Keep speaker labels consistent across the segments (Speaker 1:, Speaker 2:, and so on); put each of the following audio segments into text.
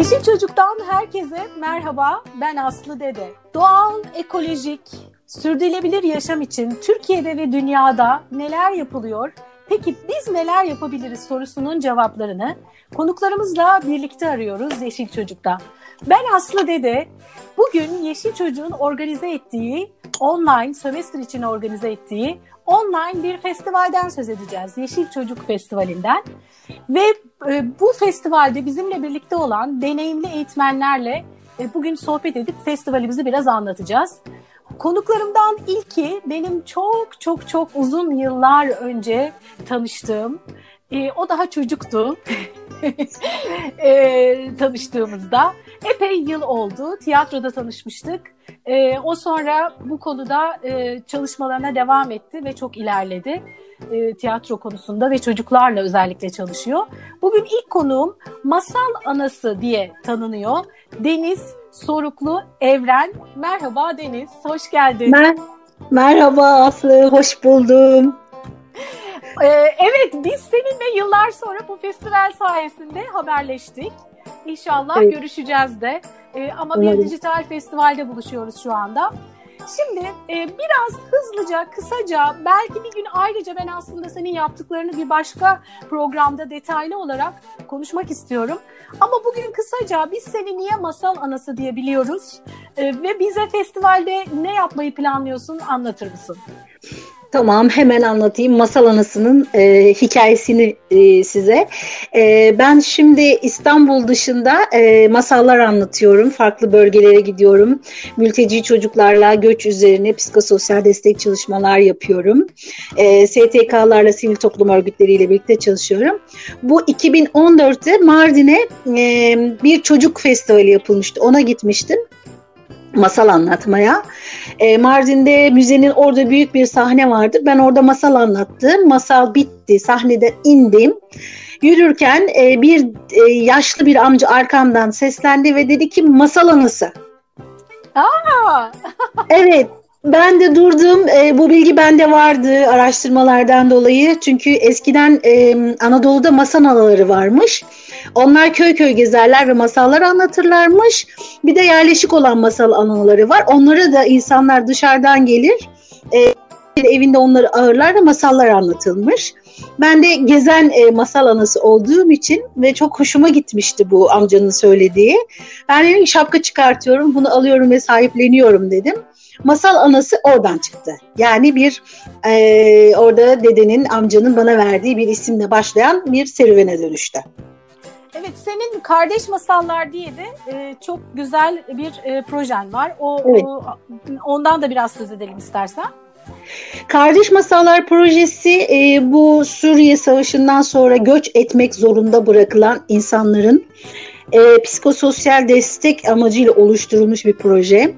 Speaker 1: Yeşil Çocuk'tan herkese merhaba. Ben Aslı Dede. Doğal, ekolojik, sürdürülebilir yaşam için Türkiye'de ve dünyada neler yapılıyor? Peki biz neler yapabiliriz sorusunun cevaplarını konuklarımızla birlikte arıyoruz Yeşil Çocuk'ta. Ben Aslı Dede. Bugün Yeşil Çocuk'un organize ettiği, online, sömestr için organize ettiği online bir festivalden söz edeceğiz. Yeşil Çocuk Festivali'nden. Ve bu festivalde bizimle birlikte olan deneyimli eğitmenlerle e, bugün sohbet edip festivalimizi biraz anlatacağız. Konuklarımdan ilki benim çok çok çok uzun yıllar önce tanıştığım, e, o daha çocuktu e, tanıştığımızda. Epey yıl oldu, tiyatroda tanışmıştık. E, o sonra bu konuda e, çalışmalarına devam etti ve çok ilerledi e, tiyatro konusunda ve çocuklarla özellikle çalışıyor. Bugün ilk konuğum Masal Anası diye tanınıyor. Deniz Soruklu Evren. Merhaba Deniz, hoş geldin.
Speaker 2: Mer Merhaba Aslı, hoş buldum.
Speaker 1: Ee, evet, biz seninle yıllar sonra bu festival sayesinde haberleştik. İnşallah evet. görüşeceğiz de. Ee, ama Umarım. bir dijital festivalde buluşuyoruz şu anda. Şimdi e, biraz hızlıca, kısaca, belki bir gün ayrıca ben aslında senin yaptıklarını bir başka programda detaylı olarak konuşmak istiyorum. Ama bugün kısaca biz seni niye masal anası diye biliyoruz e, ve bize festivalde ne yapmayı planlıyorsun anlatır mısın?
Speaker 2: Tamam hemen anlatayım Masal Anası'nın e, hikayesini e, size. E, ben şimdi İstanbul dışında e, masallar anlatıyorum. Farklı bölgelere gidiyorum. Mülteci çocuklarla göç üzerine psikososyal destek çalışmalar yapıyorum. E, STK'larla sivil toplum örgütleriyle birlikte çalışıyorum. Bu 2014'te Mardin'e e, bir çocuk festivali yapılmıştı. Ona gitmiştim masal anlatmaya. E, Mardin'de müzenin orada büyük bir sahne vardı. Ben orada masal anlattım. Masal bitti. Sahneden indim. Yürürken e, bir e, yaşlı bir amca arkamdan seslendi ve dedi ki masal anısı.
Speaker 1: Aa!
Speaker 2: evet. Ben de durdum. E, bu bilgi bende vardı araştırmalardan dolayı. Çünkü eskiden e, Anadolu'da masal anaları varmış. Onlar köy köy gezerler ve masallar anlatırlarmış. Bir de yerleşik olan masal anaları var. Onlara da insanlar dışarıdan gelir. E, evinde onları ağırlar ve masallar anlatılmış. Ben de gezen e, masal anası olduğum için ve çok hoşuma gitmişti bu amcanın söylediği. Ben dedim şapka çıkartıyorum, bunu alıyorum ve sahipleniyorum dedim. Masal anası oradan çıktı. Yani bir e, orada dedenin, amcanın bana verdiği bir isimle başlayan bir serüvene dönüştü.
Speaker 1: Evet, senin Kardeş Masallar diye de e, çok güzel bir e, projen var. O, evet. o ondan da biraz söz edelim istersen.
Speaker 2: Kardeş Masallar projesi e, bu Suriye Savaşı'ndan sonra göç etmek zorunda bırakılan insanların e, psikososyal destek amacıyla oluşturulmuş bir proje.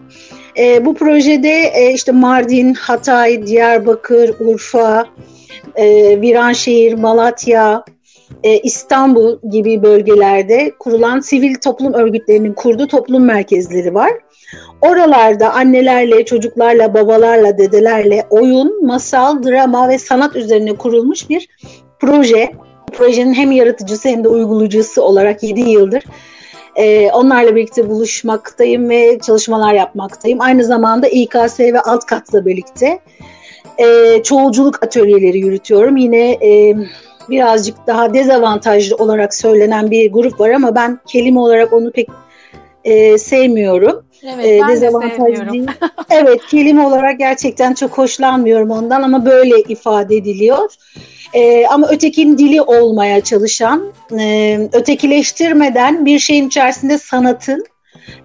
Speaker 2: E, bu projede e, işte Mardin, Hatay, Diyarbakır, Urfa, e, Viranşehir, Malatya, e, İstanbul gibi bölgelerde kurulan sivil toplum örgütlerinin kurduğu toplum merkezleri var. Oralarda annelerle, çocuklarla, babalarla, dedelerle oyun, masal, drama ve sanat üzerine kurulmuş bir proje. Projenin hem yaratıcısı hem de uygulayıcısı olarak 7 yıldır e, onlarla birlikte buluşmaktayım ve çalışmalar yapmaktayım. Aynı zamanda İKS ve alt katla birlikte e, çoğulculuk atölyeleri yürütüyorum. Yine e, birazcık daha dezavantajlı olarak söylenen bir grup var ama ben kelime olarak onu pek e, sevmiyorum.
Speaker 1: Evet, e, ben dezavantaj de değil.
Speaker 2: evet, kelime olarak gerçekten çok hoşlanmıyorum ondan ama böyle ifade ediliyor. E, ama ötekinin dili olmaya çalışan, e, ötekileştirmeden bir şeyin içerisinde sanatın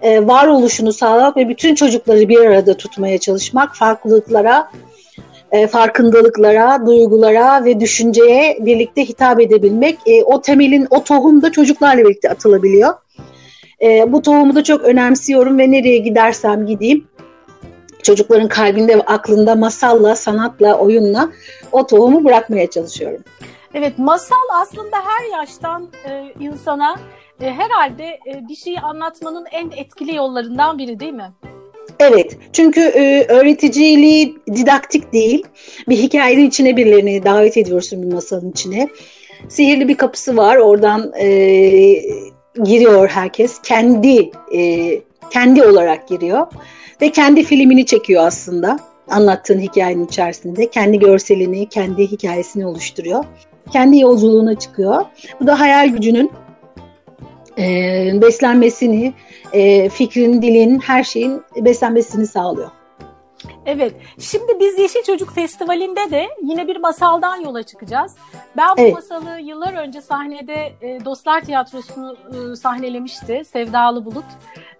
Speaker 2: e, varoluşunu sağlamak ve bütün çocukları bir arada tutmaya çalışmak, farklılıklara e, farkındalıklara, duygulara ve düşünceye birlikte hitap edebilmek. E, o temelin, o tohum da çocuklarla birlikte atılabiliyor. E, bu tohumu da çok önemsiyorum ve nereye gidersem gideyim çocukların kalbinde ve aklında masalla, sanatla, oyunla o tohumu bırakmaya çalışıyorum.
Speaker 1: Evet, masal aslında her yaştan e, insana e, herhalde e, bir şeyi anlatmanın en etkili yollarından biri değil mi?
Speaker 2: Evet, çünkü e, öğreticiliği didaktik değil. Bir hikayenin içine birilerini davet ediyorsun bir masalın içine. Sihirli bir kapısı var, oradan e, giriyor herkes. Kendi e, kendi olarak giriyor ve kendi filmini çekiyor aslında anlattığın hikayenin içerisinde. Kendi görselini, kendi hikayesini oluşturuyor. Kendi yolculuğuna çıkıyor. Bu da hayal gücünün e, beslenmesini, e, fikrin, dilin, her şeyin beslenmesini sağlıyor.
Speaker 1: Evet. Şimdi biz Yeşil Çocuk Festivali'nde de yine bir masaldan yola çıkacağız. Ben bu evet. masalı yıllar önce sahnede e, Dostlar Tiyatrosu'nu e, sahnelemişti. Sevdalı Bulut.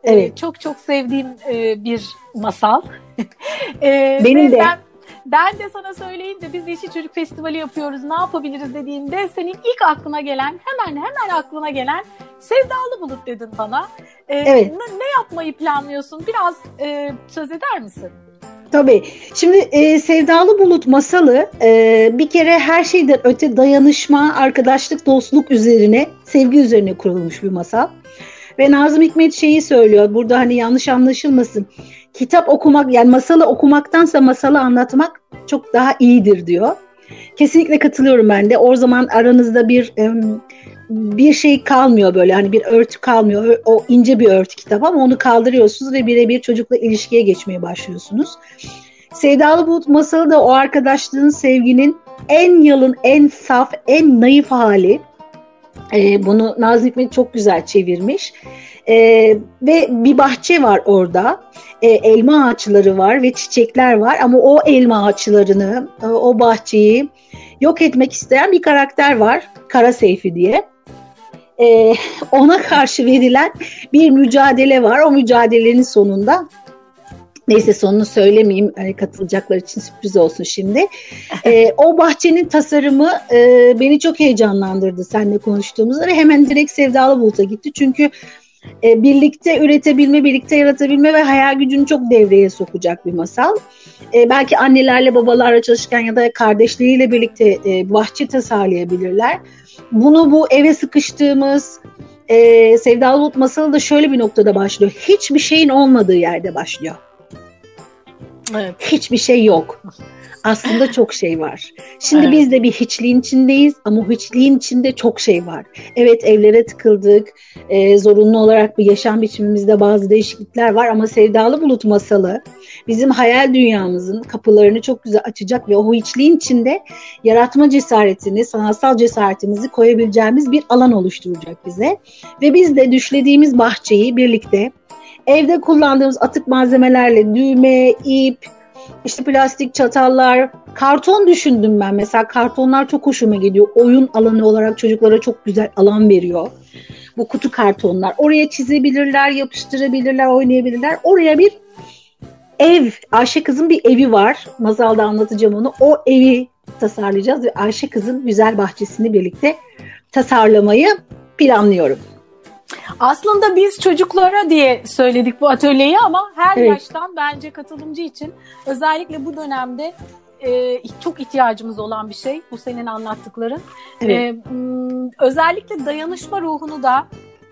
Speaker 1: E, evet. E, çok çok sevdiğim e, bir masal.
Speaker 2: e, Benim de. Ben,
Speaker 1: ben de sana söyleyince biz Yeşil Çocuk Festivali yapıyoruz ne yapabiliriz dediğinde senin ilk aklına gelen hemen hemen aklına gelen Sevdalı Bulut dedin bana. Ee, evet. Ne, ne yapmayı planlıyorsun? Biraz e, söz eder misin?
Speaker 2: Tabii. Şimdi e, Sevdalı Bulut masalı e, bir kere her şeyden öte dayanışma, arkadaşlık, dostluk üzerine, sevgi üzerine kurulmuş bir masal. Ve Nazım Hikmet şeyi söylüyor. Burada hani yanlış anlaşılmasın. Kitap okumak yani masalı okumaktansa masalı anlatmak çok daha iyidir diyor. Kesinlikle katılıyorum ben de. O zaman aranızda bir bir şey kalmıyor böyle hani bir örtü kalmıyor. O ince bir örtü kitap ama onu kaldırıyorsunuz ve birebir çocukla ilişkiye geçmeye başlıyorsunuz. Sevdalı Bulut masalı da o arkadaşlığın, sevginin en yalın, en saf, en naif hali. Ee, bunu Nazım Hikmet çok güzel çevirmiş. Ee, ve bir bahçe var orada. Ee, elma ağaçları var ve çiçekler var ama o elma ağaçlarını, o bahçeyi yok etmek isteyen bir karakter var. Kara Seyfi diye e, ona karşı verilen bir mücadele var. O mücadelenin sonunda Neyse sonunu söylemeyeyim hani katılacaklar için sürpriz olsun şimdi. Ee, o bahçenin tasarımı e, beni çok heyecanlandırdı seninle konuştuğumuzda hemen direkt Sevdalı Bulut'a gitti. Çünkü e, birlikte üretebilme, birlikte yaratabilme ve hayal gücünü çok devreye sokacak bir masal. E, belki annelerle babalarla çalışırken ya da kardeşleriyle birlikte e, bahçe tasarlayabilirler. Bunu bu eve sıkıştığımız e, Sevdalı Bulut masalı da şöyle bir noktada başlıyor. Hiçbir şeyin olmadığı yerde başlıyor. Evet. Hiçbir şey yok. Aslında çok şey var. Şimdi evet. biz de bir hiçliğin içindeyiz ama hiçliğin içinde çok şey var. Evet evlere tıkıldık. E, zorunlu olarak bir yaşam biçimimizde bazı değişiklikler var ama Sevdalı Bulut masalı bizim hayal dünyamızın kapılarını çok güzel açacak ve o hiçliğin içinde yaratma cesaretini, sanatsal cesaretimizi koyabileceğimiz bir alan oluşturacak bize. Ve biz de düşlediğimiz bahçeyi birlikte evde kullandığımız atık malzemelerle düğme, ip, işte plastik çatallar, karton düşündüm ben. Mesela kartonlar çok hoşuma gidiyor. Oyun alanı olarak çocuklara çok güzel alan veriyor. Bu kutu kartonlar. Oraya çizebilirler, yapıştırabilirler, oynayabilirler. Oraya bir ev, Ayşe kızın bir evi var. Mazalda anlatacağım onu. O evi tasarlayacağız ve Ayşe kızın güzel bahçesini birlikte tasarlamayı planlıyorum.
Speaker 1: Aslında biz çocuklara diye söyledik bu atölyeyi ama her evet. yaştan bence katılımcı için özellikle bu dönemde e, çok ihtiyacımız olan bir şey bu senin anlattıkların. Evet. E, özellikle dayanışma ruhunu da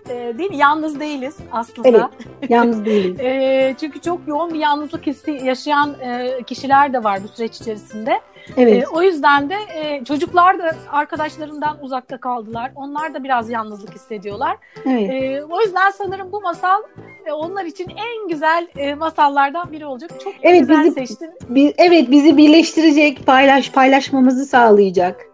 Speaker 1: e, değil mi? Yalnız değiliz aslında.
Speaker 2: Evet, yalnız değiliz.
Speaker 1: e, çünkü çok yoğun bir yalnızlık hissi yaşayan e, kişiler de var bu süreç içerisinde. Evet. E, o yüzden de e, çocuklar da arkadaşlarından uzakta kaldılar. Onlar da biraz yalnızlık hissediyorlar. Evet. E, o yüzden sanırım bu masal e, onlar için en güzel e, masallardan biri olacak. Çok evet, güzel bizi, seçtin.
Speaker 2: Bi, evet bizi birleştirecek, paylaş paylaşmamızı sağlayacak.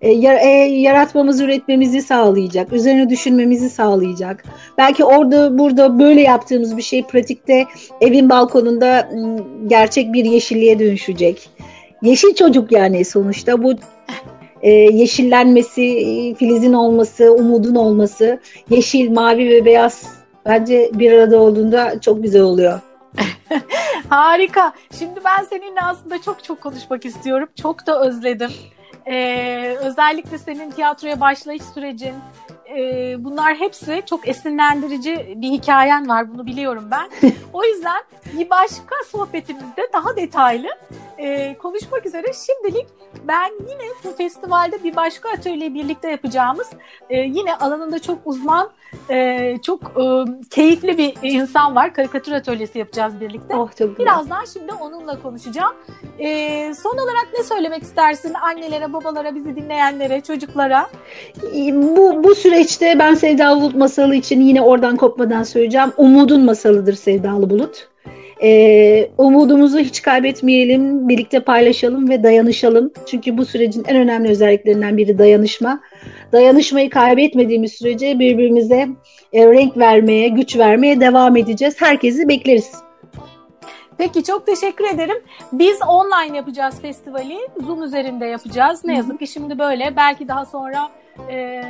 Speaker 2: E, e, yaratmamızı, üretmemizi sağlayacak, üzerine düşünmemizi sağlayacak. Belki orada burada böyle yaptığımız bir şey pratikte evin balkonunda gerçek bir yeşilliğe dönüşecek. Yeşil çocuk yani sonuçta bu e, yeşillenmesi, filizin olması, umudun olması, yeşil, mavi ve beyaz bence bir arada olduğunda çok güzel oluyor.
Speaker 1: Harika. Şimdi ben seninle aslında çok çok konuşmak istiyorum. Çok da özledim. Ee, özellikle senin tiyatroya başlayış sürecin, e, bunlar hepsi çok esinlendirici bir hikayen var. Bunu biliyorum ben. O yüzden bir başka sohbetimizde daha detaylı e, konuşmak üzere şimdilik ben yine bu festivalde bir başka atölye birlikte yapacağımız e, yine alanında çok uzman e, çok e, keyifli bir insan var. Karikatür atölyesi yapacağız birlikte. Oh, çok Birazdan şimdi onunla konuşacağım. E, son olarak ne söylemek istersin annelere, babalara, bizi dinleyenlere, çocuklara?
Speaker 2: Bu, bu süreçte ben Sevdalı Bulut masalı için yine oradan kopmadan söyleyeceğim. Umudun masalıdır Sevdalı Bulut. Ee, umudumuzu hiç kaybetmeyelim, birlikte paylaşalım ve dayanışalım. Çünkü bu sürecin en önemli özelliklerinden biri dayanışma. Dayanışmayı kaybetmediğimiz sürece birbirimize e, renk vermeye, güç vermeye devam edeceğiz. Herkesi bekleriz.
Speaker 1: Peki çok teşekkür ederim. Biz online yapacağız festivali. Zoom üzerinde yapacağız. Ne yazık ki şimdi böyle. Belki daha sonra e,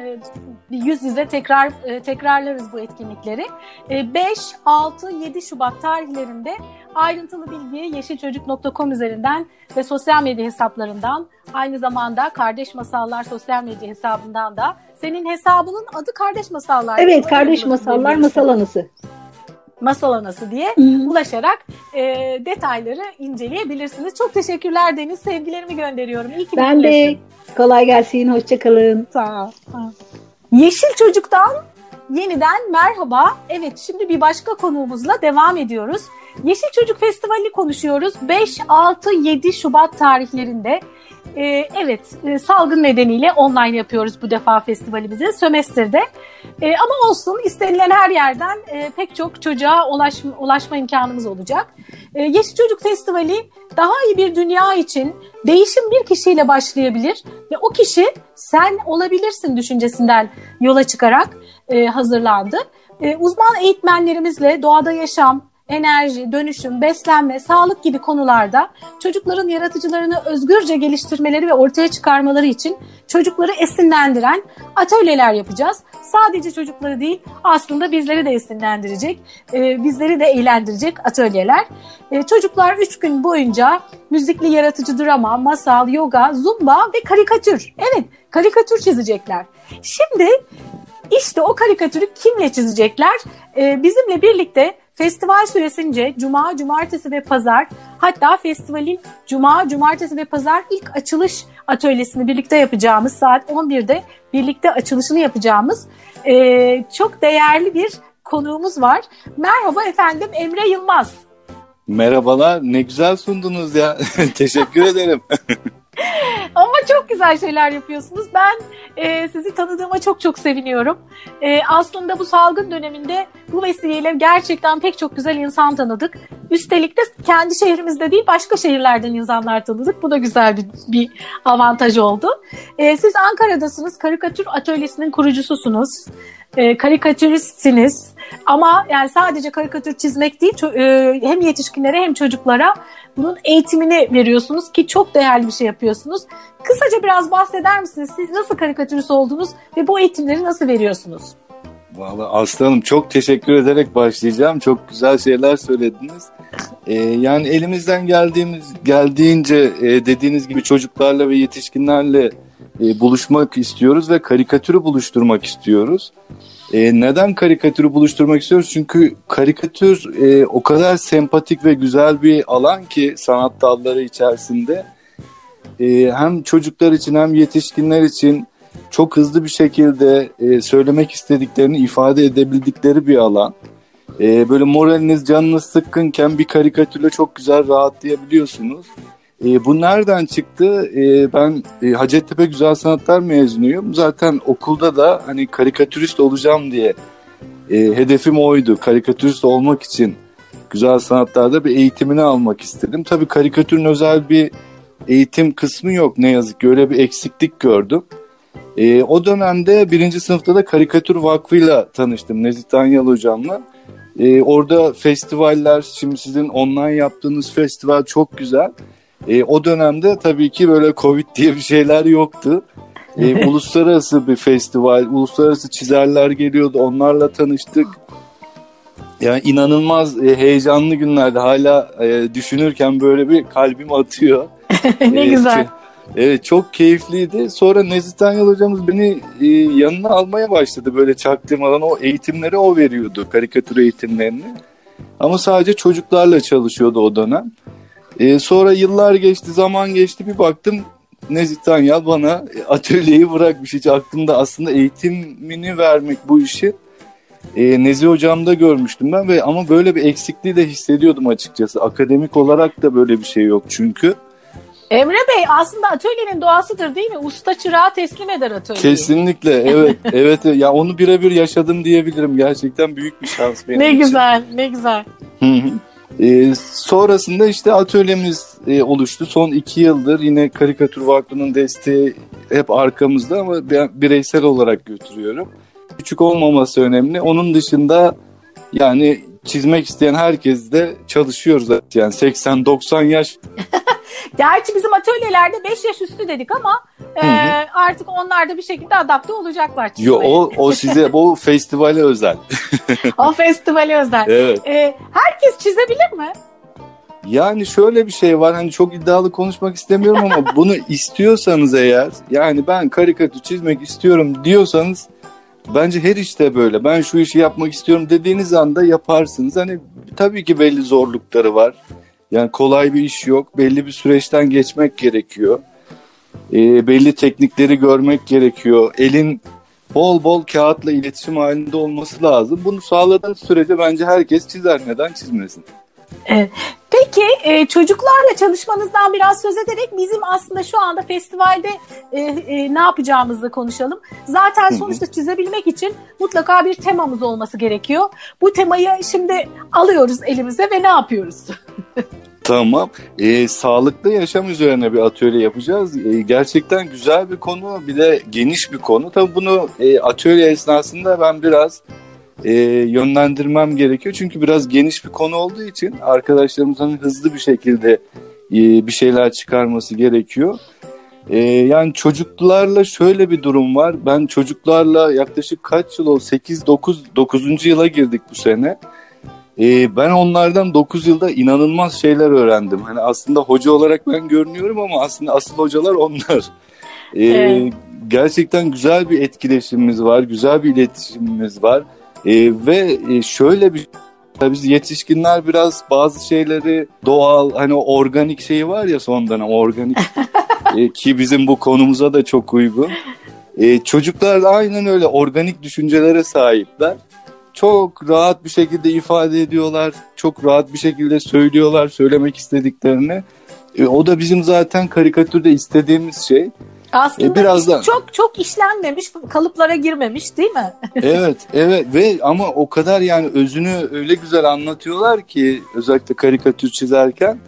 Speaker 1: yüz yüze tekrar e, tekrarlarız bu etkinlikleri. E, 5, 6, 7 Şubat tarihlerinde ayrıntılı bilgiyi yeşilçocuk.com üzerinden ve sosyal medya hesaplarından aynı zamanda Kardeş Masallar sosyal medya hesabından da senin hesabının adı Kardeş Masallar.
Speaker 2: Evet Kardeş Masallar Masal Anısı
Speaker 1: masal anası diye ulaşarak e, detayları inceleyebilirsiniz. Çok teşekkürler Deniz. Sevgilerimi gönderiyorum. İyi ki
Speaker 2: Ben de kolay gelsin. Hoşçakalın.
Speaker 1: Sağ ol. Yeşil Çocuk'tan yeniden merhaba. Evet şimdi bir başka konuğumuzla devam ediyoruz. Yeşil Çocuk Festivali konuşuyoruz. 5, 6, 7 Şubat tarihlerinde e, evet e, salgın nedeniyle online yapıyoruz bu defa festivalimizi sömestrde. E, ama olsun istenilen her yerden e, pek çok çocuğa ulaşma, ulaşma imkanımız olacak. E, Yeşil Çocuk Festivali daha iyi bir dünya için değişim bir kişiyle başlayabilir ve o kişi sen olabilirsin düşüncesinden yola çıkarak e, hazırlandı. E, uzman eğitmenlerimizle doğada yaşam, enerji, dönüşüm, beslenme, sağlık gibi konularda çocukların yaratıcılarını özgürce geliştirmeleri ve ortaya çıkarmaları için çocukları esinlendiren atölyeler yapacağız. Sadece çocukları değil aslında bizleri de esinlendirecek, e, bizleri de eğlendirecek atölyeler. E, çocuklar 3 gün boyunca müzikli yaratıcı drama, masal, yoga, zumba ve karikatür. Evet karikatür çizecekler. Şimdi işte o karikatürü kimle çizecekler? E, bizimle birlikte Festival süresince cuma, cumartesi ve pazar hatta festivalin cuma, cumartesi ve pazar ilk açılış atölyesini birlikte yapacağımız saat 11'de birlikte açılışını yapacağımız e, çok değerli bir konuğumuz var. Merhaba efendim Emre Yılmaz.
Speaker 3: Merhabalar ne güzel sundunuz ya teşekkür ederim.
Speaker 1: Ama çok güzel şeyler yapıyorsunuz. Ben e, sizi tanıdığıma çok çok seviniyorum. E, aslında bu salgın döneminde bu vesileyle gerçekten pek çok güzel insan tanıdık. Üstelik de kendi şehrimizde değil başka şehirlerden insanlar tanıdık. Bu da güzel bir, bir avantaj oldu. E, siz Ankara'dasınız. Karikatür atölyesinin kurucususunuz. E, karikatüristsiniz. Ama yani sadece karikatür çizmek değil, e, hem yetişkinlere hem çocuklara bunun eğitimini veriyorsunuz ki çok değerli bir şey yapıyorsunuz. Kısaca biraz bahseder misiniz? Siz nasıl karikatürist oldunuz ve bu eğitimleri nasıl veriyorsunuz?
Speaker 3: Vallahi Aslanım çok teşekkür ederek başlayacağım. Çok güzel şeyler söylediniz. Ee, yani elimizden geldiğimiz geldiğince e, dediğiniz gibi çocuklarla ve yetişkinlerle e, buluşmak istiyoruz ve karikatürü buluşturmak istiyoruz. E, neden karikatürü buluşturmak istiyoruz? Çünkü karikatür e, o kadar sempatik ve güzel bir alan ki sanat dalları içerisinde. E, hem çocuklar için hem yetişkinler için çok hızlı bir şekilde e, söylemek istediklerini ifade edebildikleri bir alan. E, böyle moraliniz canınız sıkkınken bir karikatürle çok güzel rahatlayabiliyorsunuz. E, bu nereden çıktı? E, ben e, Hacettepe Güzel Sanatlar mezunuyum. Zaten okulda da hani karikatürist olacağım diye e, hedefim oydu. Karikatürist olmak için güzel sanatlarda bir eğitimini almak istedim. Tabii karikatürün özel bir eğitim kısmı yok ne yazık ki. Öyle bir eksiklik gördüm. E, o dönemde birinci sınıfta da Karikatür Vakfı'yla tanıştım Nezih Tanyal hocamla. E, orada festivaller, şimdi sizin online yaptığınız festival çok güzel. E, o dönemde tabii ki böyle Covid diye bir şeyler yoktu. E, uluslararası bir festival, uluslararası çizerler geliyordu. Onlarla tanıştık. Yani inanılmaz e, heyecanlı günlerde hala e, düşünürken böyle bir kalbim atıyor.
Speaker 1: ne e, güzel.
Speaker 3: Evet çok keyifliydi. Sonra Nezih Tanyal hocamız beni e, yanına almaya başladı böyle çaktırmadan. O eğitimleri o veriyordu, karikatür eğitimlerini. Ama sadece çocuklarla çalışıyordu o dönem. E, sonra yıllar geçti, zaman geçti bir baktım Nezih Tanyal bana atölyeyi bırakmış. Hiç aklımda aslında eğitimini vermek bu işi e, Nezih hocamda görmüştüm ben ve ama böyle bir eksikliği de hissediyordum açıkçası. Akademik olarak da böyle bir şey yok çünkü.
Speaker 1: Emre Bey aslında atölyenin doğasıdır değil mi? Usta çırağı teslim eder atölyeyi.
Speaker 3: Kesinlikle evet evet ya onu birebir yaşadım diyebilirim. Gerçekten büyük bir şans benim
Speaker 1: ne
Speaker 3: için.
Speaker 1: güzel ne güzel.
Speaker 3: Ee, sonrasında işte atölyemiz e, oluştu. Son iki yıldır yine Karikatür Vakfı'nın desteği hep arkamızda ama bireysel olarak götürüyorum. Küçük olmaması önemli. Onun dışında yani çizmek isteyen herkes de çalışıyoruz. Yani 80-90 yaş
Speaker 1: Gerçi bizim atölyelerde 5 yaş üstü dedik ama e, artık onlar da bir şekilde adapte olacaklar.
Speaker 3: Yo, o, o size bu festivale özel.
Speaker 1: o festivale özel.
Speaker 3: Evet.
Speaker 1: E, herkes çizebilir mi?
Speaker 3: Yani şöyle bir şey var hani çok iddialı konuşmak istemiyorum ama bunu istiyorsanız eğer yani ben karikatür çizmek istiyorum diyorsanız bence her işte böyle ben şu işi yapmak istiyorum dediğiniz anda yaparsınız. Hani tabii ki belli zorlukları var. Yani kolay bir iş yok. Belli bir süreçten geçmek gerekiyor. E, belli teknikleri görmek gerekiyor. Elin bol bol kağıtla iletişim halinde olması lazım. Bunu sağladığınız sürece bence herkes çizer. Neden çizmesin?
Speaker 1: Evet. Peki e, çocuklarla çalışmanızdan biraz söz ederek bizim aslında şu anda festivalde e, e, ne yapacağımızı konuşalım. Zaten sonuçta çizebilmek için mutlaka bir temamız olması gerekiyor. Bu temayı şimdi alıyoruz elimize ve ne yapıyoruz?
Speaker 3: Tamam. Ee, sağlıklı yaşam üzerine bir atölye yapacağız. Ee, gerçekten güzel bir konu. Bir de geniş bir konu. Tabii bunu e, atölye esnasında ben biraz e, yönlendirmem gerekiyor. Çünkü biraz geniş bir konu olduğu için arkadaşlarımızın hızlı bir şekilde e, bir şeyler çıkarması gerekiyor. E, yani çocuklarla şöyle bir durum var. Ben çocuklarla yaklaşık kaç yıl oldu? 8-9 9. yıla girdik bu sene. E, ben onlardan 9 yılda inanılmaz şeyler öğrendim. Hani aslında hoca olarak ben görünüyorum ama aslında asıl hocalar onlar. E,
Speaker 1: Evet.
Speaker 3: Gerçekten güzel bir etkileşimimiz var, güzel bir iletişimimiz var. E, ve şöyle bir Tabii biz yetişkinler biraz bazı şeyleri doğal hani organik şeyi var ya son dönem organik e, ki bizim bu konumuza da çok uygun. E, çocuklar aynen öyle organik düşüncelere sahipler. Çok rahat bir şekilde ifade ediyorlar. Çok rahat bir şekilde söylüyorlar söylemek istediklerini. E, o da bizim zaten karikatürde istediğimiz şey.
Speaker 1: Aslında
Speaker 3: E, biraz da-
Speaker 1: çok çok işlenmemiş, kalıplara girmemiş değil mi?
Speaker 3: evet, evet ve ama o kadar yani özünü öyle güzel anlatıyorlar ki özellikle karikatür çizerken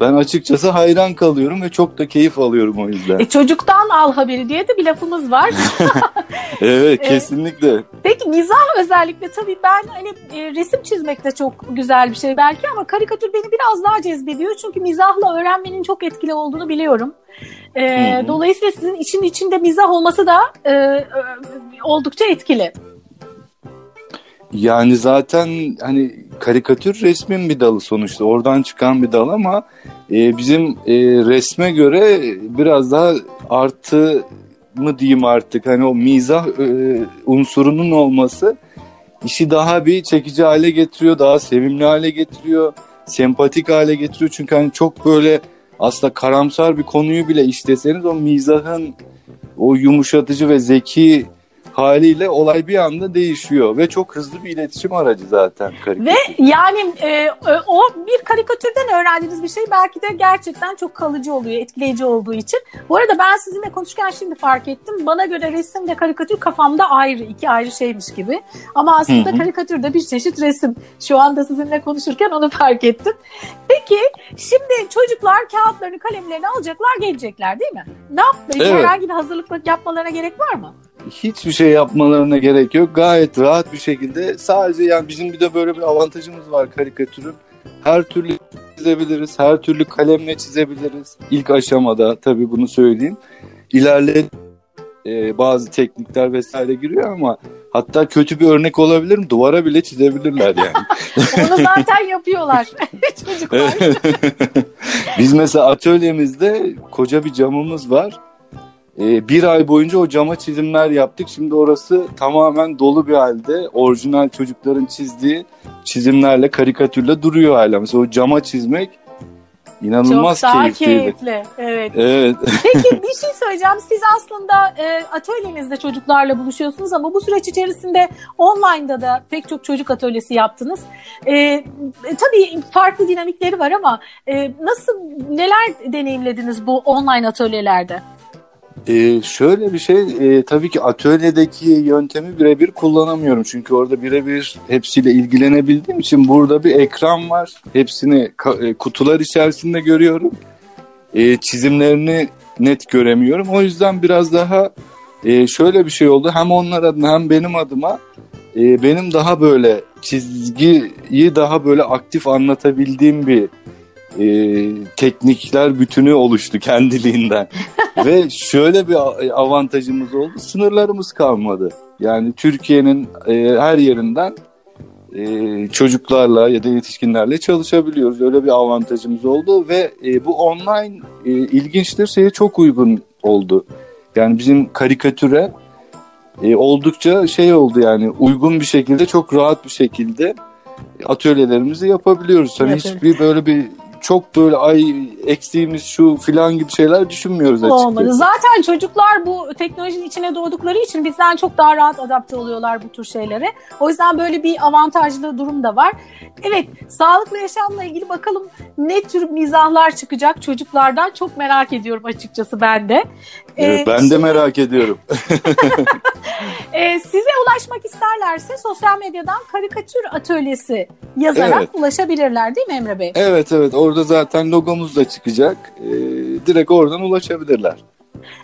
Speaker 3: ben açıkçası hayran kalıyorum ve çok da keyif alıyorum o yüzden.
Speaker 1: E, çocuktan al haberi diye de bir lafımız var.
Speaker 3: Evet,
Speaker 1: E,
Speaker 3: kesinlikle.
Speaker 1: Peki mizah özellikle tabii ben hani e, resim çizmek de çok güzel bir şey belki ama karikatür beni biraz daha cezbediyor. Çünkü mizahla öğrenmenin çok etkili olduğunu biliyorum. E,
Speaker 3: Hı hı.
Speaker 1: Dolayısıyla sizin için içinde mizah olması da e, e, oldukça etkili.
Speaker 3: Yani zaten hani karikatür resmin bir dalı sonuçta oradan çıkan bir dal ama e, bizim e, resme göre biraz daha artı mı diyeyim artık hani o mizah e, unsurunun olması işi daha bir çekici hale getiriyor, daha sevimli hale getiriyor, sempatik hale getiriyor. Çünkü hani çok böyle aslında karamsar bir konuyu bile işleseniz o mizahın o yumuşatıcı ve zeki haliyle olay bir anda değişiyor ve çok hızlı bir iletişim aracı zaten karikatür.
Speaker 1: Ve yani e, e, o bir karikatürden öğrendiğiniz bir şey belki de gerçekten çok kalıcı oluyor, etkileyici olduğu için. Bu arada ben sizinle konuşurken şimdi fark ettim. Bana göre resim ve karikatür kafamda ayrı, iki ayrı şeymiş gibi. Ama aslında
Speaker 3: Hı hı.
Speaker 1: karikatür de bir çeşit resim. Şu anda sizinle konuşurken onu fark ettim. Peki şimdi çocuklar kağıtlarını, kalemlerini alacaklar, gelecekler değil mi? Ne yapmayı,
Speaker 3: Evet.
Speaker 1: herhangi bir hazırlık yapmalarına gerek var mı?
Speaker 3: Hiçbir şey yapmalarına gerek yok. Gayet rahat bir şekilde sadece yani bizim bir de böyle bir avantajımız var karikatürün. Her türlü çizebiliriz, her türlü kalemle çizebiliriz. İlk aşamada tabii bunu söyleyeyim. İlerle e, bazı teknikler vesaire giriyor ama hatta kötü bir örnek olabilir mi? Duvara bile çizebilirler yani.
Speaker 1: Onu zaten yapıyorlar çocuklar.
Speaker 3: Biz mesela atölyemizde koca bir camımız var. Ee, bir ay boyunca o cama çizimler yaptık. Şimdi orası tamamen dolu bir halde. Orijinal çocukların çizdiği çizimlerle, karikatürle duruyor hala. Mesela o cama çizmek İnanılmaz
Speaker 1: Çok daha
Speaker 3: keyifliydi.
Speaker 1: keyifli. Evet.
Speaker 3: Evet.
Speaker 1: Peki bir şey söyleyeceğim. Siz aslında e, atölyenizde çocuklarla buluşuyorsunuz ama bu süreç içerisinde online'da da pek çok çocuk atölyesi yaptınız. E, e, tabii farklı dinamikleri var ama e, nasıl neler deneyimlediniz bu online atölyelerde?
Speaker 3: Ee, şöyle bir şey, e, tabii ki atölyedeki yöntemi birebir kullanamıyorum. Çünkü orada birebir hepsiyle ilgilenebildiğim için burada bir ekran var. Hepsini ka- e, kutular içerisinde görüyorum. E, çizimlerini net göremiyorum. O yüzden biraz daha e, şöyle bir şey oldu. Hem onlar adına hem benim adıma e, benim daha böyle çizgiyi daha böyle aktif anlatabildiğim bir e, teknikler bütünü oluştu kendiliğinden. Ve şöyle bir a- avantajımız oldu. Sınırlarımız kalmadı. Yani Türkiye'nin e, her yerinden e, çocuklarla ya da yetişkinlerle çalışabiliyoruz. Öyle bir avantajımız oldu ve e, bu online e, ilginçtir şeye çok uygun oldu. Yani bizim karikatüre e, oldukça şey oldu yani uygun bir şekilde çok rahat bir şekilde atölyelerimizi yapabiliyoruz. Hani
Speaker 1: Yapıyoruz.
Speaker 3: hiçbir böyle bir çok böyle ay eksiğimiz şu filan gibi şeyler düşünmüyoruz açıkçası.
Speaker 1: Olmadı. Zaten çocuklar bu teknolojinin içine doğdukları için bizden çok daha rahat adapte oluyorlar bu tür şeylere. O yüzden böyle bir avantajlı durum da var. Evet, sağlıklı yaşamla ilgili bakalım ne tür mizahlar çıkacak çocuklardan çok merak ediyorum açıkçası ben de.
Speaker 3: Evet,
Speaker 1: Ee,
Speaker 3: ben de merak ediyorum.
Speaker 1: e, size ulaşmak isterlerse sosyal medyadan karikatür atölyesi yazarak
Speaker 3: Evet.
Speaker 1: ulaşabilirler değil mi Emre Bey?
Speaker 3: Evet evet orada zaten logomuz da çıkacak. Ee, direkt oradan ulaşabilirler.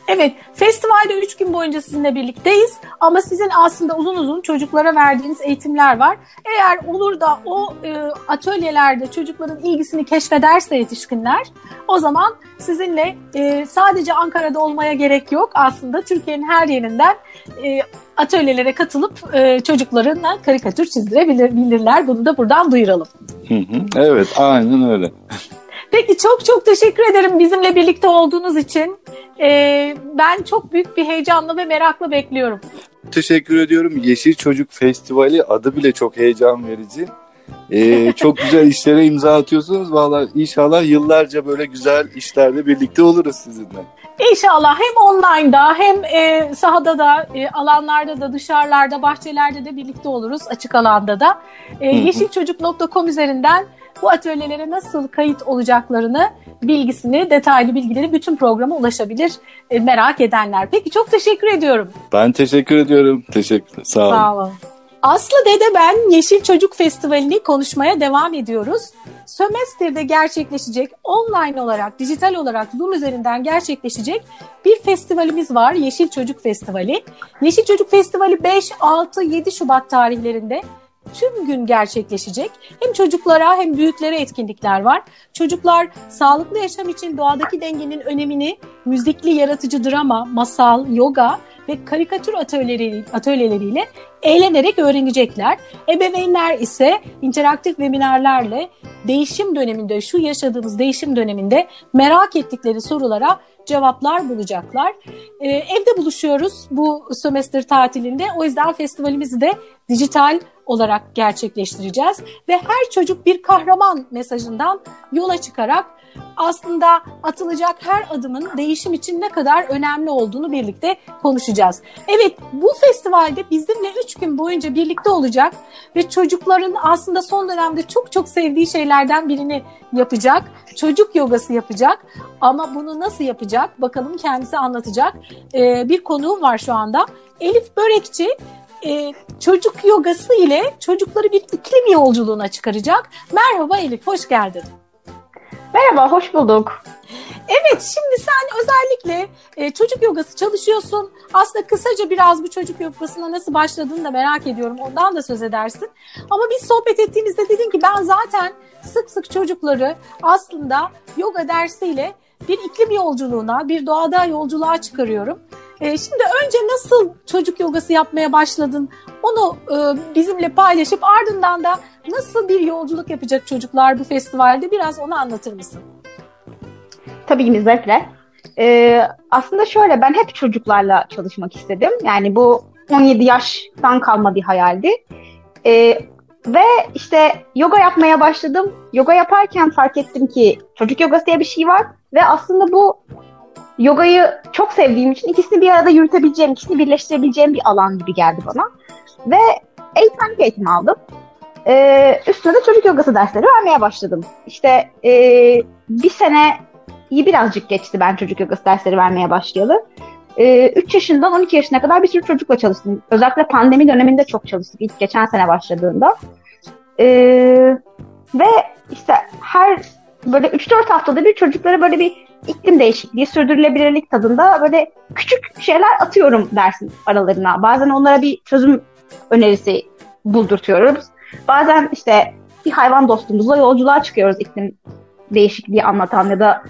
Speaker 1: Evet, festivalde 3 gün boyunca sizinle birlikteyiz ama sizin aslında uzun uzun çocuklara verdiğiniz eğitimler var. Eğer olur da o e, atölyelerde çocukların ilgisini keşfederse yetişkinler, o zaman sizinle e, sadece Ankara'da olmaya gerek yok. Aslında Türkiye'nin her yerinden e, atölyelere katılıp e, çocuklarına karikatür çizdirebilirler. Bunu da buradan duyuralım.
Speaker 3: Evet aynen öyle.
Speaker 1: Peki çok çok teşekkür ederim bizimle birlikte olduğunuz için. Ee, ben çok büyük bir heyecanla ve merakla bekliyorum.
Speaker 3: Teşekkür ediyorum. Yeşil Çocuk Festivali adı bile çok heyecan verici. Ee, çok güzel işlere imza atıyorsunuz. Valla inşallah yıllarca böyle güzel işlerde birlikte oluruz sizinle.
Speaker 1: İnşallah hem online'da hem e, sahada da e, alanlarda da dışarılarda bahçelerde de birlikte oluruz açık alanda da. E, yeşilçocuk.com üzerinden bu atölyelere nasıl kayıt olacaklarını bilgisini, detaylı bilgileri bütün programa ulaşabilir e, merak edenler. Peki çok teşekkür ediyorum.
Speaker 3: Ben teşekkür ediyorum. Teşekkür. Sağ olun.
Speaker 1: Sağ olun. Aslı Dede ben Yeşil Çocuk Festivali'ni konuşmaya devam ediyoruz. Sömestr'de gerçekleşecek, online olarak, dijital olarak Zoom üzerinden gerçekleşecek bir festivalimiz var. Yeşil Çocuk Festivali. Yeşil Çocuk Festivali 5, 6, 7 Şubat tarihlerinde tüm gün gerçekleşecek. Hem çocuklara hem büyüklere etkinlikler var. Çocuklar sağlıklı yaşam için doğadaki dengenin önemini müzikli yaratıcı drama, masal, yoga ve karikatür atölyeleri, atölyeleriyle eğlenerek öğrenecekler. Ebeveynler ise interaktif webinarlarla değişim döneminde, şu yaşadığımız değişim döneminde merak ettikleri sorulara cevaplar bulacaklar. Ee, evde buluşuyoruz bu sömestr tatilinde. O yüzden festivalimizi de dijital olarak gerçekleştireceğiz. Ve her çocuk bir kahraman mesajından yola çıkarak aslında atılacak her adımın değişim için ne kadar önemli olduğunu birlikte konuşacağız. Evet bu festivalde bizimle 3 gün boyunca birlikte olacak ve çocukların aslında son dönemde çok çok sevdiği şeylerden birini yapacak. Çocuk yogası yapacak ama bunu nasıl yapacak bakalım kendisi anlatacak. Ee, bir konuğum var şu anda. Elif Börekçi e, çocuk yogası ile çocukları bir iklim yolculuğuna çıkaracak. Merhaba Elif, hoş geldin.
Speaker 4: Merhaba, hoş bulduk.
Speaker 1: Evet, şimdi sen özellikle e, çocuk yogası çalışıyorsun. Aslında kısaca biraz bu çocuk yogasına nasıl başladığını da merak ediyorum. Ondan da söz edersin. Ama biz sohbet ettiğimizde dedin ki ben zaten sık sık çocukları aslında yoga dersiyle bir iklim yolculuğuna, bir doğada yolculuğa çıkarıyorum. E, şimdi önce nasıl çocuk yogası yapmaya başladın? Onu e, bizimle paylaşıp ardından da nasıl bir yolculuk yapacak çocuklar bu festivalde biraz onu anlatır mısın?
Speaker 4: Tabii ki zevkle. Ee, aslında şöyle, ben hep çocuklarla çalışmak istedim. Yani bu 17 yaştan kalma bir hayaldi. Ee, Ve işte yoga yapmaya başladım. Yoga yaparken fark ettim ki çocuk yogası diye bir şey var. Ve aslında bu yogayı çok sevdiğim için ikisini bir arada yürütebileceğim, ikisini birleştirebileceğim bir alan gibi geldi bana. Ve eğitmenlik eğitimi aldım. Ee, üstüne de çocuk yogası dersleri vermeye başladım. İşte e, bir sene iyi birazcık geçti ben çocuk yogası dersleri vermeye başlayalı. Ee, 3 yaşından 12 yaşına kadar bir sürü çocukla çalıştım. Özellikle pandemi döneminde çok çalıştık ilk geçen sene başladığında. Ee, ve işte her böyle 3-4 haftada bir çocuklara böyle bir iklim değişikliği, sürdürülebilirlik tadında böyle küçük şeyler atıyorum dersin aralarına. Bazen onlara bir çözüm önerisi buldurtuyoruz. Bazen işte bir hayvan dostumuzla yolculuğa çıkıyoruz iklim değişikliği anlatan ya da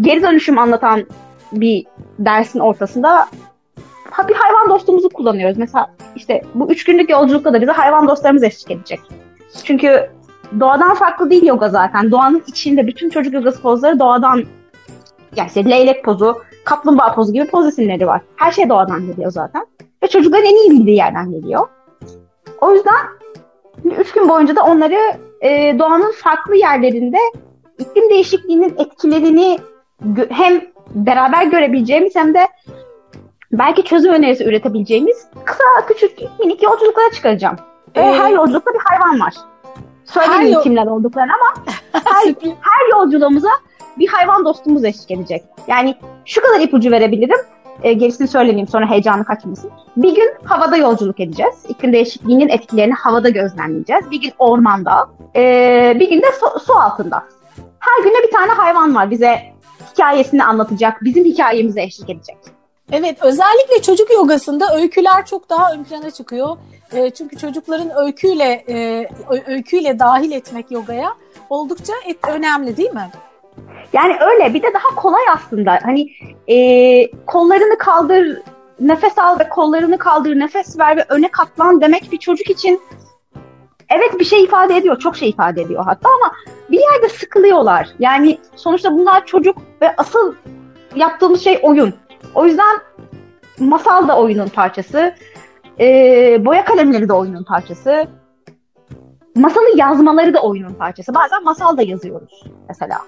Speaker 4: geri dönüşüm anlatan bir dersin ortasında bir hayvan dostumuzu kullanıyoruz. Mesela işte bu üç günlük yolculukta da bize hayvan dostlarımız eşlik edecek. Çünkü doğadan farklı değil yoga zaten. Doğanın içinde bütün çocuk yogası pozları doğadan yani işte leylek pozu, kaplumbağa pozu gibi poz isimleri var. Her şey doğadan geliyor zaten. Ve çocukların en iyi bildiği yerden geliyor. O yüzden üç gün boyunca da onları e, doğanın farklı yerlerinde iklim değişikliğinin etkilerini hem beraber görebileceğimiz hem de belki çözüm önerisi üretebileceğimiz kısa küçük minik yolculuklara çıkaracağım. Ee, her yolculukta bir hayvan var. Söylemeyeyim yol... kimler olduklarını ama her, her yolculuğumuza bir hayvan dostumuz eşlik edecek. Yani şu kadar ipucu verebilirim. E, gerisini söylemeyeyim sonra heyecanı kaçmasın. Bir gün havada yolculuk edeceğiz. İklim değişikliğinin etkilerini havada gözlemleyeceğiz. Bir gün ormanda, e, bir gün de su, su altında. Her günde bir tane hayvan var bize hikayesini anlatacak, bizim hikayemize eşlik edecek.
Speaker 1: Evet, özellikle çocuk yogasında öyküler çok daha ön plana çıkıyor. E, çünkü çocukların öyküyle e, öyküyle dahil etmek yogaya oldukça et, önemli değil mi?
Speaker 4: Yani öyle. Bir de daha kolay aslında. Hani e, kollarını kaldır, nefes al ve kollarını kaldır, nefes ver ve öne katlan demek bir çocuk için evet bir şey ifade ediyor. Çok şey ifade ediyor hatta ama bir yerde sıkılıyorlar. Yani sonuçta bunlar çocuk ve asıl yaptığımız şey oyun. O yüzden masal da oyunun parçası. E, boya kalemleri de oyunun parçası. Masalı yazmaları da oyunun parçası. Bazen masal da yazıyoruz mesela.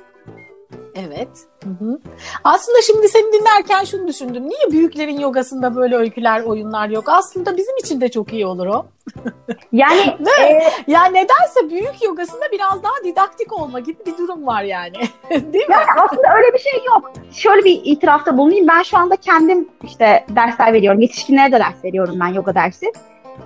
Speaker 1: Evet. Hı hı. Aslında şimdi seni dinlerken şunu düşündüm. Niye büyüklerin yogasında böyle öyküler, oyunlar yok? Aslında bizim için de çok iyi olur o.
Speaker 4: Yani
Speaker 1: ne? E... Ya nedense büyük yogasında biraz daha didaktik olma gibi bir durum var yani. Değil mi?
Speaker 4: Yani aslında öyle bir şey yok. Şöyle bir itirafta bulunayım. Ben şu anda kendim işte dersler veriyorum. Yetişkinlere de ders veriyorum ben yoga dersi.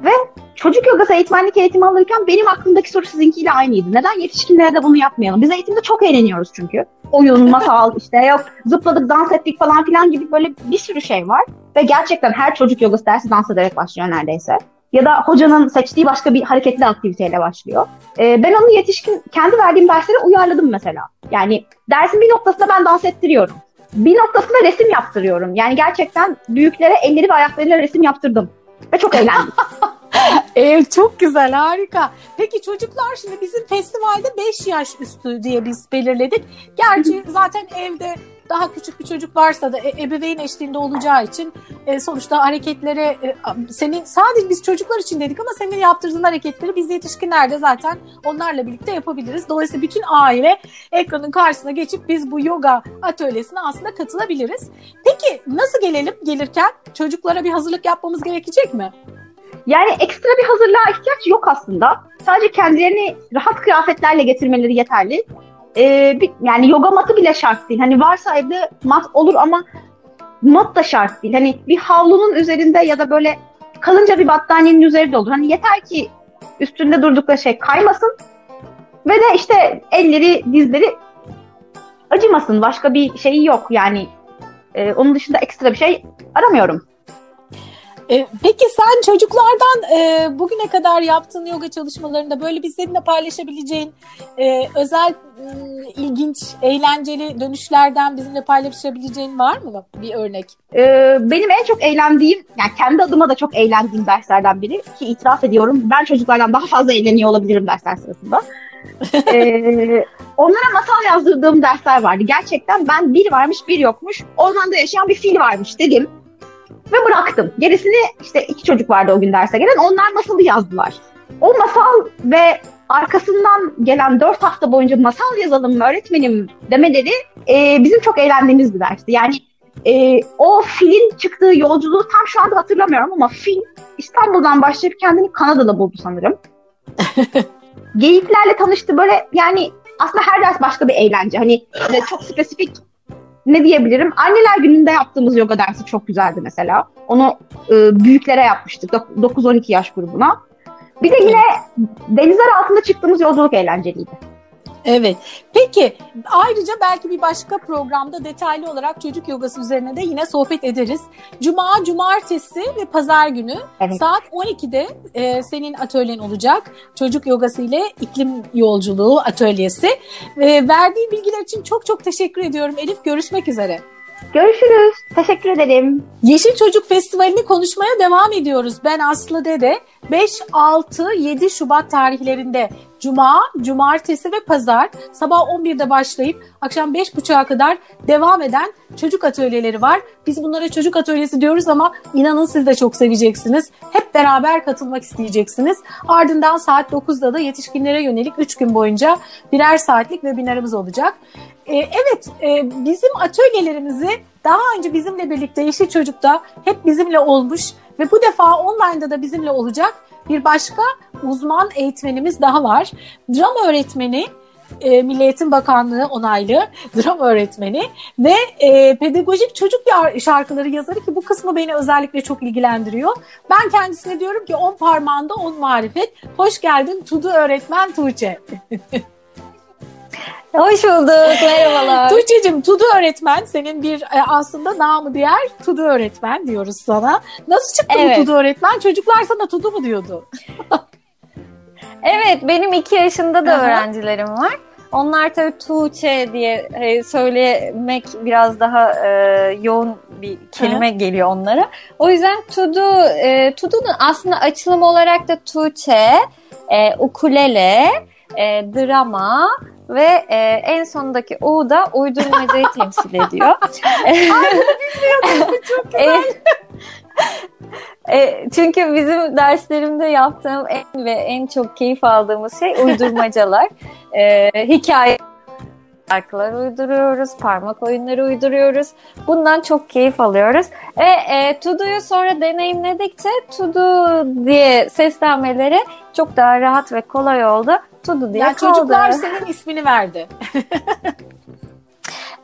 Speaker 4: Ve çocuk yogası eğitmenlik eğitimi alırken benim aklımdaki soru sizinkiyle aynıydı. Neden yetişkinlere de bunu yapmayalım? Biz eğitimde çok eğleniyoruz çünkü. Oyun, masal işte yok zıpladık, dans ettik falan filan gibi böyle bir sürü şey var. Ve gerçekten her çocuk yogası dersi dans ederek başlıyor neredeyse. Ya da hocanın seçtiği başka bir hareketli aktiviteyle başlıyor. Ee, ben onu yetişkin, kendi verdiğim derslere uyarladım mesela. Yani dersin bir noktasında ben dans ettiriyorum. Bir noktasında resim yaptırıyorum. Yani gerçekten büyüklere elleri ve ayaklarıyla resim yaptırdım. Ve çok eğlendim.
Speaker 1: evet çok güzel harika. Peki çocuklar şimdi bizim festivalde 5 yaş üstü diye biz belirledik. Gerçi zaten evde daha küçük bir çocuk varsa da e, ebeveyn eşliğinde olacağı için e, sonuçta hareketlere e, senin sadece biz çocuklar için dedik ama senin yaptırdığın hareketleri biz yetişkinler de zaten onlarla birlikte yapabiliriz. Dolayısıyla bütün aile ekranın karşısına geçip biz bu yoga atölyesine aslında katılabiliriz. Peki nasıl gelelim gelirken çocuklara bir hazırlık yapmamız gerekecek mi?
Speaker 4: Yani ekstra bir hazırlığa ihtiyaç yok aslında. Sadece kendilerini rahat kıyafetlerle getirmeleri yeterli. Ee, bir, yani yoga matı bile şart değil. Hani varsa evde mat olur ama mat da şart değil. Hani bir havlunun üzerinde ya da böyle kalınca bir battaniyenin üzerinde olur. Hani yeter ki üstünde durdukları şey kaymasın ve de işte elleri, dizleri acımasın. Başka bir şeyi yok yani. E, onun dışında ekstra bir şey aramıyorum.
Speaker 1: E, peki sen çocuklardan e, bugüne kadar yaptığın yoga çalışmalarında böyle bizimle paylaşabileceğin e, özel e, ilginç, eğlenceli dönüşlerden bizimle paylaşabileceğin var mı bir örnek?
Speaker 4: E, benim en çok eğlendiğim, yani kendi adıma da çok eğlendiğim derslerden biri ki itiraf ediyorum ben çocuklardan daha fazla eğleniyor olabilirim dersler sırasında. ee, onlara masal yazdırdığım dersler vardı. Gerçekten ben bir varmış bir yokmuş. Ormanda yaşayan bir fil varmış dedim ve bıraktım. Gerisini işte iki çocuk vardı o gün derse gelen onlar nasıl yazdılar. o masal ve arkasından gelen dört hafta boyunca masal yazalım mı öğretmenim demeleri e, bizim çok eğlendiğimiz bir dersti. Yani e, o filin çıktığı yolculuğu tam şu anda hatırlamıyorum ama film İstanbul'dan başlayıp kendini Kanada'da buldu sanırım. Geyiklerle tanıştı böyle yani aslında her ders başka bir eğlence. Hani çok spesifik ne diyebilirim? Anneler gününde yaptığımız yoga dersi çok güzeldi mesela. Onu e, büyüklere yapmıştık. 9-12 yaş grubuna. Bir de yine denizler altında çıktığımız yolculuk eğlenceliydi.
Speaker 1: Evet. Peki ayrıca belki bir başka programda detaylı olarak çocuk yogası üzerine de yine sohbet ederiz. Cuma, cumartesi ve pazar günü evet. saat 12'de e, senin atölyen olacak. Çocuk yogası ile iklim yolculuğu atölyesi. E, verdiğin bilgiler için çok çok teşekkür ediyorum Elif. Görüşmek üzere.
Speaker 4: Görüşürüz. Teşekkür ederim.
Speaker 1: Yeşil Çocuk Festivali'ni konuşmaya devam ediyoruz. Ben Aslı Dede. 5, 6, 7 Şubat tarihlerinde Cuma, Cumartesi ve Pazar sabah 11'de başlayıp akşam 5.30'a kadar devam eden çocuk atölyeleri var. Biz bunlara çocuk atölyesi diyoruz ama inanın siz de çok seveceksiniz. Hep beraber katılmak isteyeceksiniz. Ardından saat 9'da da yetişkinlere yönelik 3 gün boyunca birer saatlik webinarımız olacak. Ee, evet, e, bizim atölyelerimizi daha önce bizimle birlikte Yeşil Çocuk'ta hep bizimle olmuş ve bu defa online'da da bizimle olacak bir başka uzman eğitmenimiz daha var. Drama öğretmeni e, Milli Eğitim Bakanlığı onaylı drama öğretmeni ve e, pedagojik çocuk şarkıları yazarı ki bu kısmı beni özellikle çok ilgilendiriyor. Ben kendisine diyorum ki on parmağında on marifet. Hoş geldin Tudu öğretmen Tuğçe.
Speaker 5: Hoş bulduk. Merhabalar.
Speaker 1: Tuğçe'cim Tudu öğretmen. Senin bir e, aslında namı diğer Tudu öğretmen diyoruz sana. Nasıl çıktı evet. bu Tudu öğretmen? Çocuklar sana Tudu mu diyordu?
Speaker 5: evet benim iki yaşında da Aha. öğrencilerim var. Onlar tabii Tuğçe diye e, söylemek biraz daha e, yoğun bir kelime Hı. geliyor onlara. O yüzden Tudu, e, Tudu'nun aslında açılım olarak da Tuğçe, e, ukulele, e, drama, ve e, en sondaki U da uydurmacayı temsil ediyor.
Speaker 1: Ay bilmiyordum. Çok güzel.
Speaker 5: E, çünkü bizim derslerimde yaptığım en ve en çok keyif aldığımız şey uydurmacalar. e, hikaye şarkılar uyduruyoruz, parmak oyunları uyduruyoruz. Bundan çok keyif alıyoruz. Ve e, Tudu'yu sonra deneyimledikçe Tudu diye seslenmeleri çok daha rahat ve kolay oldu. Tudu diye yani
Speaker 1: kaldı. Çocuklar senin ismini verdi.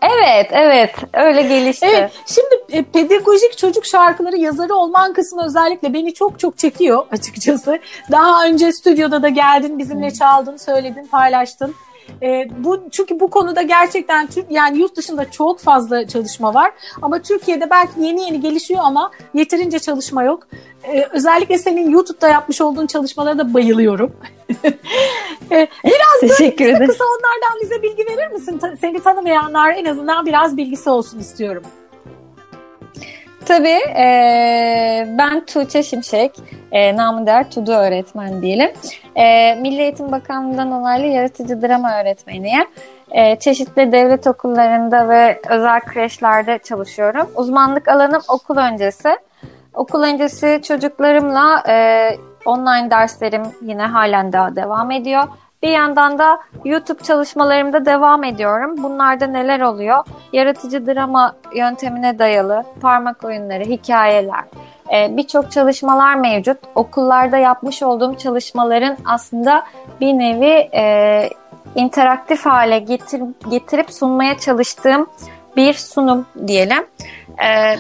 Speaker 5: Evet, evet. Öyle gelişti. Evet,
Speaker 1: şimdi e, pedagojik çocuk şarkıları yazarı olman kısmı özellikle beni çok çok çekiyor açıkçası. Daha önce stüdyoda da geldin, bizimle çaldın, söyledin, paylaştın. E, bu çünkü bu konuda gerçekten yani yurt dışında çok fazla çalışma var ama Türkiye'de belki yeni yeni gelişiyor ama yeterince çalışma yok. E, özellikle senin YouTube'da yapmış olduğun çalışmalara da bayılıyorum. e, biraz Teşekkür ederim. kısa onlardan bize bilgi verir misin? Ta, seni tanımayanlar en azından biraz bilgisi olsun istiyorum.
Speaker 5: Tabii e, ben Tuğçe Şimşek, e, namı değer Tudu öğretmen diyelim. E, Milli Eğitim Bakanlığı'ndan onaylı yaratıcı drama öğretmeniyim. E, çeşitli devlet okullarında ve özel kreşlerde çalışıyorum. Uzmanlık alanım okul öncesi. Okul öncesi çocuklarımla e, online derslerim yine halen daha devam ediyor. Bir yandan da YouTube çalışmalarımda devam ediyorum. Bunlarda neler oluyor? Yaratıcı drama yöntemine dayalı parmak oyunları, hikayeler, e, birçok çalışmalar mevcut. Okullarda yapmış olduğum çalışmaların aslında bir nevi e, interaktif hale getir, getirip sunmaya çalıştığım bir sunum diyelim. E,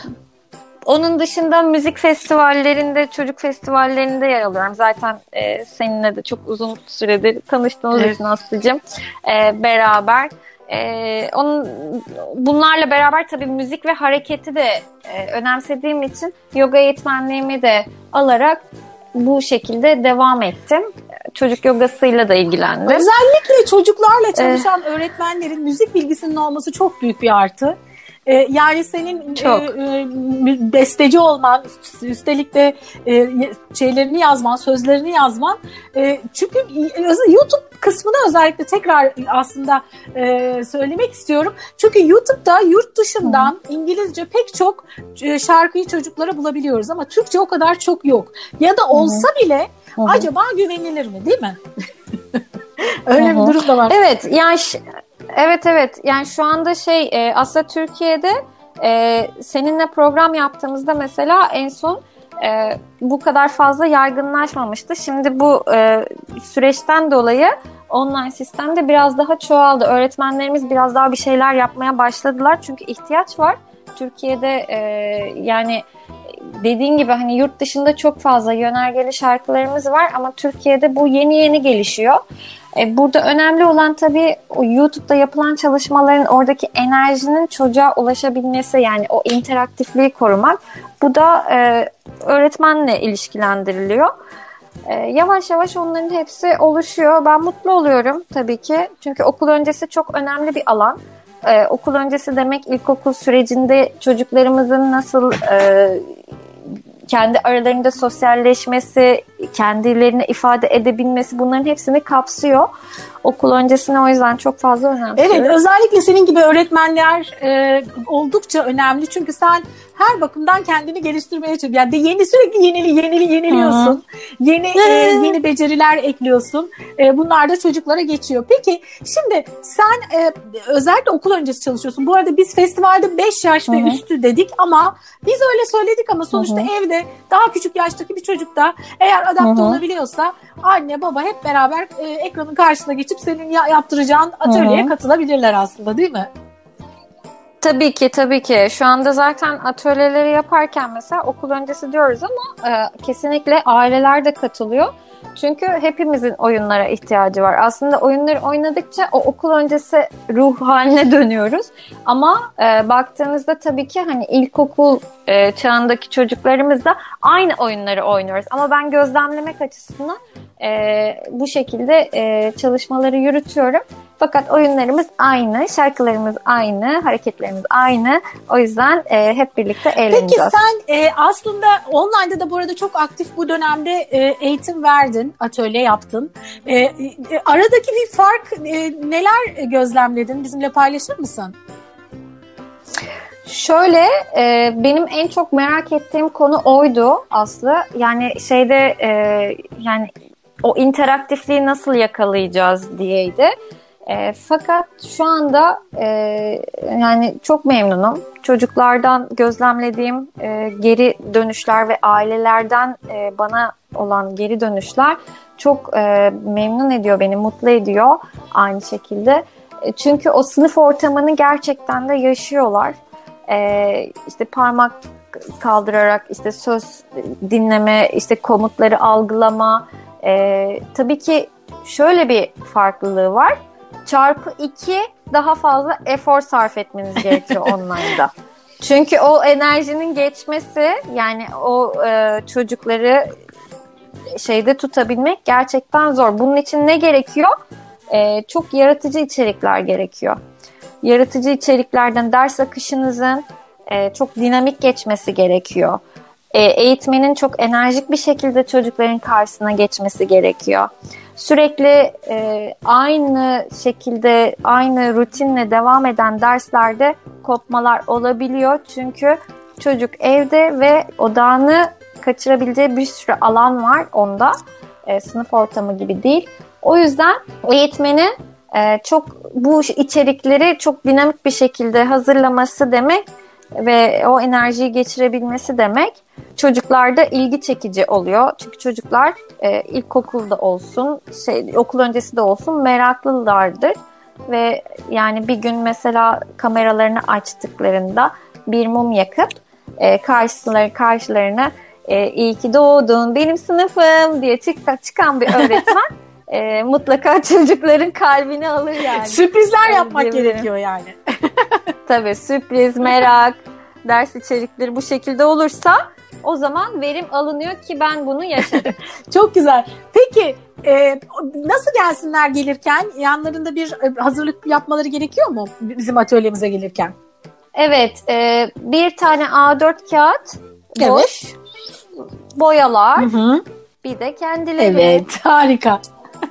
Speaker 5: onun dışında müzik festivallerinde, çocuk festivallerinde yer alıyorum. Zaten e, seninle de çok uzun süredir tanıştığımız evet. için Aslı'cığım e, beraber. E, onun, bunlarla beraber tabii müzik ve hareketi de e, önemsediğim için yoga eğitmenliğimi de alarak bu şekilde devam ettim. Çocuk yogasıyla da ilgilendim.
Speaker 1: Özellikle çocuklarla çalışan ee, öğretmenlerin müzik bilgisinin olması çok büyük bir artı. E, yani senin Çok. E, e, besteci olman, üstelik de e, şeylerini yazman, sözlerini yazman. E, çünkü YouTube kısmını özellikle tekrar aslında e, söylemek istiyorum. Çünkü YouTube'da yurt dışından Hı. İngilizce pek çok e, şarkıyı çocuklara bulabiliyoruz ama Türkçe o kadar çok yok. Ya da olsa Hı. bile Hı. acaba güvenilir mi değil mi? Öyle Hı. bir durum da var.
Speaker 5: Evet yani evet evet yani şu anda şey e, aslında Türkiye'de e, seninle program yaptığımızda mesela en son e, bu kadar fazla yaygınlaşmamıştı. Şimdi bu e, süreçten dolayı online sistemde biraz daha çoğaldı. Öğretmenlerimiz biraz daha bir şeyler yapmaya başladılar. Çünkü ihtiyaç var. Türkiye'de e, yani dediğin gibi hani yurt dışında çok fazla yönergeli şarkılarımız var ama Türkiye'de bu yeni yeni gelişiyor. E, burada önemli olan tabii o YouTube'da yapılan çalışmaların oradaki enerjinin çocuğa ulaşabilmesi yani o interaktifliği korumak. Bu da e, öğretmenle ilişkilendiriliyor. E, yavaş yavaş onların hepsi oluşuyor. Ben mutlu oluyorum tabii ki. Çünkü okul öncesi çok önemli bir alan. Ee, okul öncesi demek ilkokul sürecinde çocuklarımızın nasıl e, kendi aralarında sosyalleşmesi, kendilerini ifade edebilmesi bunların hepsini kapsıyor. Okul öncesine o yüzden çok fazla önemli.
Speaker 1: Evet özellikle senin gibi öğretmenler e, oldukça önemli. Çünkü sen her bakımdan kendini geliştirmeye çalışıyorsun. Yani yeni sürekli yenili yenili yeniliyorsun. Hı. Yeni e, yeni beceriler ekliyorsun. E, bunlar da çocuklara geçiyor. Peki şimdi sen e, özellikle okul öncesi çalışıyorsun. Bu arada biz festivalde 5 yaş Hı. ve üstü dedik ama biz öyle söyledik ama sonuçta Hı. evde daha küçük yaştaki bir çocuk da eğer adapte Hı. olabiliyorsa anne baba hep beraber e, ekranın karşısına geçip senin yaptıracağın atölyeye Hı. katılabilirler aslında değil mi?
Speaker 5: Tabii ki tabii ki. Şu anda zaten atölyeleri yaparken mesela okul öncesi diyoruz ama e, kesinlikle aileler de katılıyor. Çünkü hepimizin oyunlara ihtiyacı var. Aslında oyunları oynadıkça o okul öncesi ruh haline dönüyoruz. Ama e, baktığınızda tabii ki hani ilkokul e, çağındaki çocuklarımız da aynı oyunları oynuyoruz. Ama ben gözlemlemek açısından e, bu şekilde e, çalışmaları yürütüyorum. Fakat oyunlarımız aynı, şarkılarımız aynı, hareketlerimiz aynı. O yüzden e, hep birlikte eğleneceğiz.
Speaker 1: Peki sen e, aslında online'da da bu arada çok aktif bu dönemde e, eğitim verdin, atölye yaptın. E, e, aradaki bir fark e, neler gözlemledin? Bizimle paylaşır mısın?
Speaker 5: Şöyle e, benim en çok merak ettiğim konu oydu Aslı. Yani şeyde e, yani o interaktifliği nasıl yakalayacağız diyeydi. E, fakat şu anda e, yani çok memnunum. Çocuklardan gözlemlediğim e, geri dönüşler ve ailelerden e, bana olan geri dönüşler çok e, memnun ediyor beni, mutlu ediyor aynı şekilde. E, çünkü o sınıf ortamını gerçekten de yaşıyorlar. E, işte parmak kaldırarak işte söz dinleme, işte komutları algılama. E, tabii ki şöyle bir farklılığı var çarpı 2 daha fazla efor sarf etmeniz gerekiyor online'da. Çünkü o enerjinin geçmesi yani o e, çocukları şeyde tutabilmek gerçekten zor. Bunun için ne gerekiyor? E, çok yaratıcı içerikler gerekiyor. Yaratıcı içeriklerden ders akışınızın e, çok dinamik geçmesi gerekiyor. E, eğitmenin çok enerjik bir şekilde çocukların karşısına geçmesi gerekiyor sürekli e, aynı şekilde aynı rutinle devam eden derslerde kopmalar olabiliyor. Çünkü çocuk evde ve odağını kaçırabileceği bir sürü alan var onda. E, sınıf ortamı gibi değil. O yüzden eğitmenin e, çok bu içerikleri çok dinamik bir şekilde hazırlaması demek ve o enerjiyi geçirebilmesi demek çocuklarda ilgi çekici oluyor. Çünkü çocuklar e, ilkokulda olsun, şey okul öncesi de olsun meraklılardır ve yani bir gün mesela kameralarını açtıklarında bir mum yakıp e, karşıları karşılarına e, iyi ki doğdun benim sınıfım diye çık, çıkan bir öğretmen e, mutlaka çocukların kalbini alır yani.
Speaker 1: Sürprizler yapmak gerekiyor yani.
Speaker 5: Tabii sürpriz, merak, ders içerikleri bu şekilde olursa o zaman verim alınıyor ki ben bunu yaşadım.
Speaker 1: Çok güzel. Peki e, nasıl gelsinler gelirken? Yanlarında bir e, hazırlık yapmaları gerekiyor mu bizim atölyemize gelirken?
Speaker 5: Evet, e, bir tane A4 kağıt, boş, boyalar,
Speaker 1: Hı hı.
Speaker 5: bir de kendileri.
Speaker 1: Evet, harika.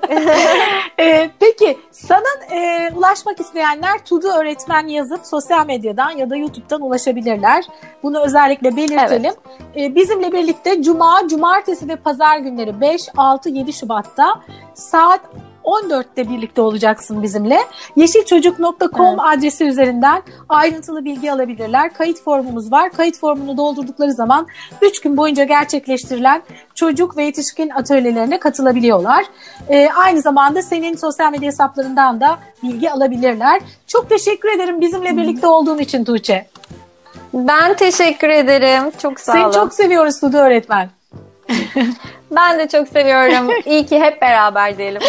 Speaker 1: Ee, peki sana e, ulaşmak isteyenler Tudu öğretmen yazıp sosyal medyadan ya da YouTube'dan ulaşabilirler. Bunu özellikle belirtelim. Ee, bizimle birlikte Cuma, Cumartesi ve Pazar günleri 5, 6, 7 Şubat'ta saat 14'te birlikte olacaksın bizimle. Yeşilçocuk.com adresi üzerinden ayrıntılı bilgi alabilirler. Kayıt formumuz var. Kayıt formunu doldurdukları zaman 3 gün boyunca gerçekleştirilen çocuk ve yetişkin atölyelerine katılabiliyorlar. Ee, aynı zamanda senin sosyal medya hesaplarından da bilgi alabilirler. Çok teşekkür ederim bizimle birlikte olduğun için Tuğçe.
Speaker 5: Ben teşekkür ederim. Çok sağ
Speaker 1: Seni
Speaker 5: olun.
Speaker 1: çok seviyoruz Tudu öğretmen.
Speaker 5: Ben de çok seviyorum. İyi ki hep beraber diyelim.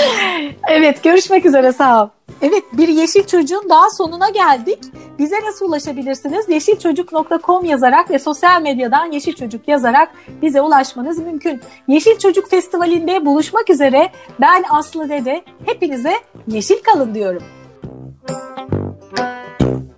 Speaker 1: evet görüşmek üzere sağ ol. Evet bir Yeşil Çocuğun daha sonuna geldik. Bize nasıl ulaşabilirsiniz? yeşilçocuk.com yazarak ve sosyal medyadan Yeşil Çocuk yazarak bize ulaşmanız mümkün. Yeşil Çocuk Festivali'nde buluşmak üzere ben Aslı Dede hepinize yeşil kalın diyorum. Thank you.